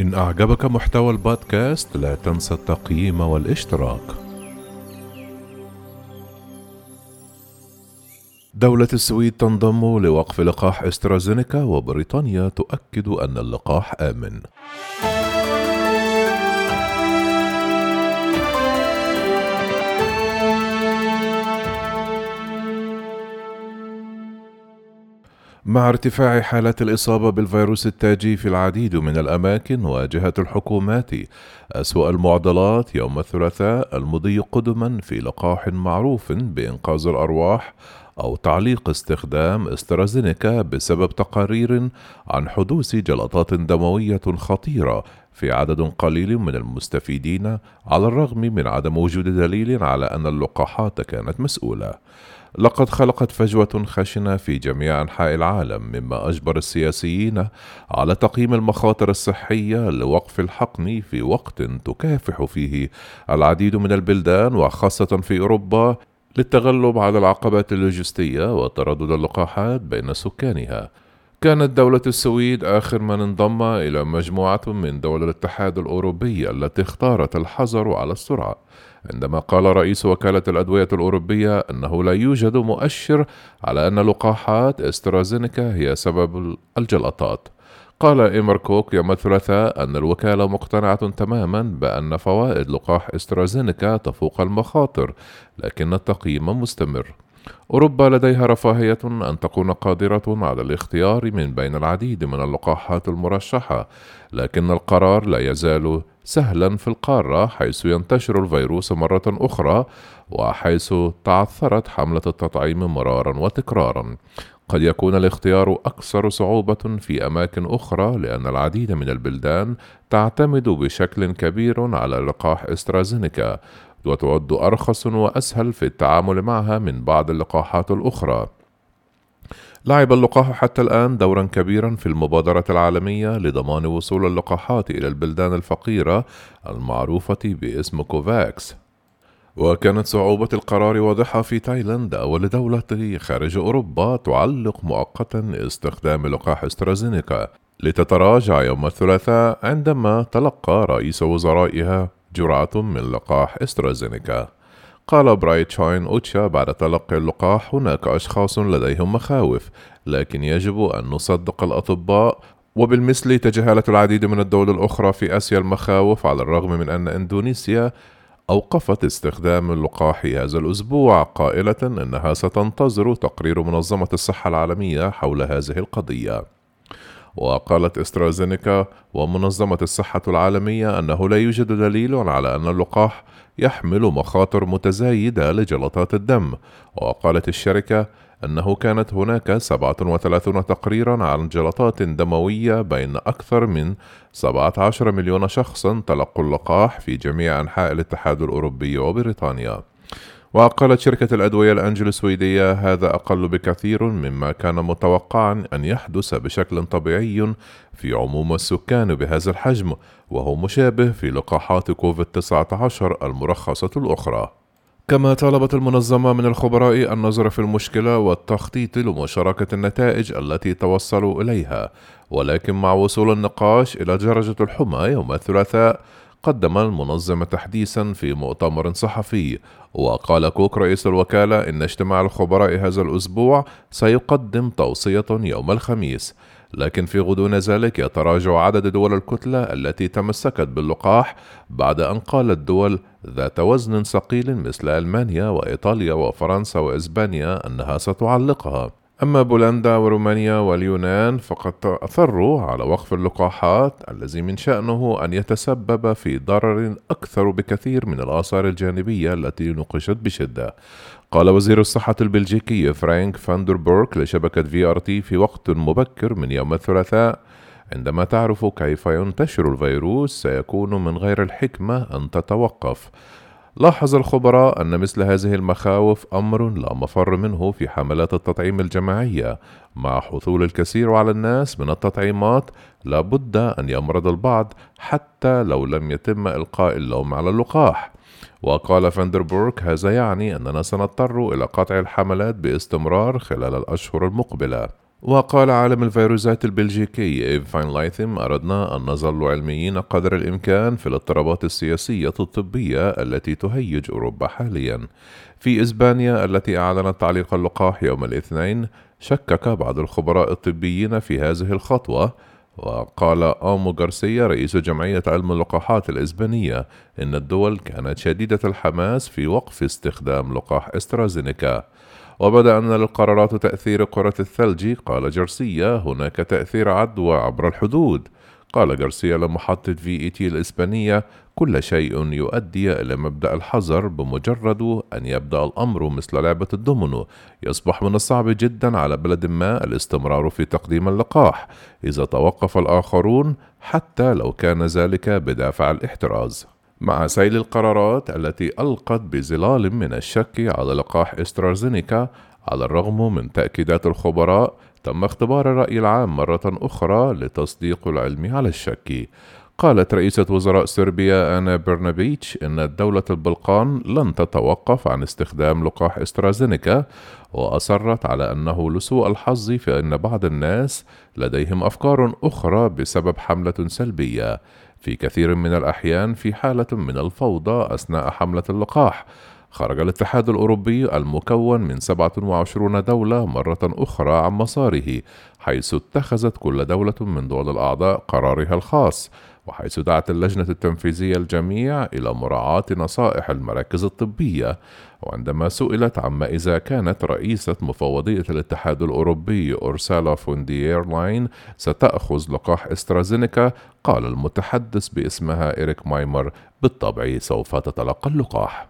إن أعجبك محتوى البودكاست لا تنسى التقييم والاشتراك. دولة السويد تنضم لوقف لقاح إسترازينيكا وبريطانيا تؤكد أن اللقاح آمن. مع ارتفاع حالات الإصابة بالفيروس التاجي في العديد من الأماكن واجهت الحكومات أسوأ المعضلات يوم الثلاثاء المضي قدما في لقاح معروف بإنقاذ الأرواح أو تعليق استخدام استرازينيكا بسبب تقارير عن حدوث جلطات دموية خطيرة في عدد قليل من المستفيدين على الرغم من عدم وجود دليل على أن اللقاحات كانت مسؤولة. لقد خلقت فجوة خشنة في جميع أنحاء العالم مما أجبر السياسيين على تقييم المخاطر الصحية لوقف الحقن في وقت تكافح فيه العديد من البلدان وخاصة في أوروبا للتغلب على العقبات اللوجستية وتردد اللقاحات بين سكانها. كانت دولة السويد آخر من انضم إلى مجموعة من دول الاتحاد الأوروبي التي اختارت الحظر على السرعة عندما قال رئيس وكالة الأدوية الأوروبية أنه لا يوجد مؤشر على أن لقاحات استرازينيكا هي سبب الجلطات قال إيمر كوك يوم الثلاثاء أن الوكالة مقتنعة تماما بأن فوائد لقاح إسترازينيكا تفوق المخاطر لكن التقييم مستمر أوروبا لديها رفاهية أن تكون قادرة على الاختيار من بين العديد من اللقاحات المرشحة، لكن القرار لا يزال سهلا في القارة حيث ينتشر الفيروس مرة أخرى وحيث تعثرت حملة التطعيم مرارا وتكرارا. قد يكون الاختيار أكثر صعوبة في أماكن أخرى لأن العديد من البلدان تعتمد بشكل كبير على لقاح إسترازينيكا وتعد أرخص وأسهل في التعامل معها من بعض اللقاحات الأخرى. لعب اللقاح حتى الآن دورا كبيرا في المبادرة العالمية لضمان وصول اللقاحات إلى البلدان الفقيرة المعروفة باسم كوفاكس وكانت صعوبة القرار واضحة في تايلاند أول دولة خارج أوروبا تعلق مؤقتا استخدام لقاح استرازينيكا لتتراجع يوم الثلاثاء عندما تلقى رئيس وزرائها جرعة من لقاح استرازينيكا. قال برايت شاين أوتشا بعد تلقي اللقاح هناك أشخاص لديهم مخاوف لكن يجب أن نصدق الأطباء. وبالمثل تجاهلت العديد من الدول الأخرى في آسيا المخاوف على الرغم من أن إندونيسيا أوقفت استخدام اللقاح هذا الأسبوع قائلة أنها ستنتظر تقرير منظمة الصحة العالمية حول هذه القضية. وقالت استرازينيكا ومنظمة الصحة العالمية أنه لا يوجد دليل على أن اللقاح يحمل مخاطر متزايدة لجلطات الدم وقالت الشركة أنه كانت هناك 37 تقريرا عن جلطات دموية بين أكثر من 17 مليون شخص تلقوا اللقاح في جميع أنحاء الاتحاد الأوروبي وبريطانيا. وقالت شركة الأدوية الأنجل السويدية هذا أقل بكثير مما كان متوقعا أن يحدث بشكل طبيعي في عموم السكان بهذا الحجم وهو مشابه في لقاحات كوفيد 19 المرخصة الأخرى. كما طالبت المنظمة من الخبراء النظر في المشكلة والتخطيط لمشاركة النتائج التي توصلوا إليها. ولكن مع وصول النقاش إلى درجة الحمى يوم الثلاثاء قدم المنظمة تحديثا في مؤتمر صحفي. وقال كوك رئيس الوكالة إن اجتماع الخبراء هذا الأسبوع سيقدم توصية يوم الخميس. لكن في غضون ذلك يتراجع عدد دول الكتلة التي تمسكت باللقاح بعد أن قالت دول ذات وزن ثقيل مثل ألمانيا وإيطاليا وفرنسا وإسبانيا أنها ستعلقها. أما بولندا ورومانيا واليونان فقد أصروا على وقف اللقاحات الذي من شأنه أن يتسبب في ضرر أكثر بكثير من الآثار الجانبية التي نوقشت بشدة. قال وزير الصحة البلجيكي فرانك فاندربورك لشبكة VRT في وقت مبكر من يوم الثلاثاء عندما تعرف كيف ينتشر الفيروس سيكون من غير الحكمة أن تتوقف. لاحظ الخبراء أن مثل هذه المخاوف أمر لا مفر منه في حملات التطعيم الجماعية. مع حصول الكثير على الناس من التطعيمات لابد أن يمرض البعض حتى لو لم يتم إلقاء اللوم على اللقاح. وقال فاندربورك هذا يعني أننا سنضطر إلى قطع الحملات باستمرار خلال الأشهر المقبلة. وقال عالم الفيروسات البلجيكي إيف فاينلايثم أردنا أن نظل علميين قدر الإمكان في الاضطرابات السياسية الطبية التي تهيج أوروبا حاليا. في إسبانيا التي أعلنت تعليق اللقاح يوم الاثنين شكك بعض الخبراء الطبيين في هذه الخطوة وقال آموس غارسيا رئيس جمعية علم اللقاحات الإسبانية إن الدول كانت شديدة الحماس في وقف استخدام لقاح إسترازينيكا. وبدا أن للقرارات تأثير كرة الثلج. قال جارسيا هناك تأثير عدوى عبر الحدود. قال جارسيا لمحطة في إي تي الإسبانية كل شيء يؤدي إلى مبدأ الحذر بمجرد أن يبدأ الأمر مثل لعبة الدومينو. يصبح من الصعب جدا على بلد ما الاستمرار في تقديم اللقاح. إذا توقف الآخرون حتى لو كان ذلك بدافع الاحتراز. مع سيل القرارات التي ألقت بظلال من الشك على لقاح استرازينيكا على الرغم من تأكيدات الخبراء تم اختبار الرأي العام مرة أخرى لتصديق العلم على الشك. قالت رئيسة وزراء صربيا أنا برنابيتش إن دولة البلقان لن تتوقف عن استخدام لقاح استرازينيكا وأصرت على أنه لسوء الحظ فإن بعض الناس لديهم أفكار أخرى بسبب حملة سلبية. في كثير من الأحيان في حالة من الفوضى أثناء حملة اللقاح. خرج الاتحاد الأوروبي المكون من 27 دولة مرة أخرى عن مساره حيث اتخذت كل دولة من دول الأعضاء قرارها الخاص. وحيث دعت اللجنة التنفيذية الجميع إلى مراعاة نصائح المراكز الطبية. وعندما سئلت عما إذا كانت رئيسة مفوضية الاتحاد الأوروبي أورسالا فونديير لاين ستأخذ لقاح إسترازينيكا قال المتحدث باسمها إريك مايمر بالطبع سوف تتلقى اللقاح.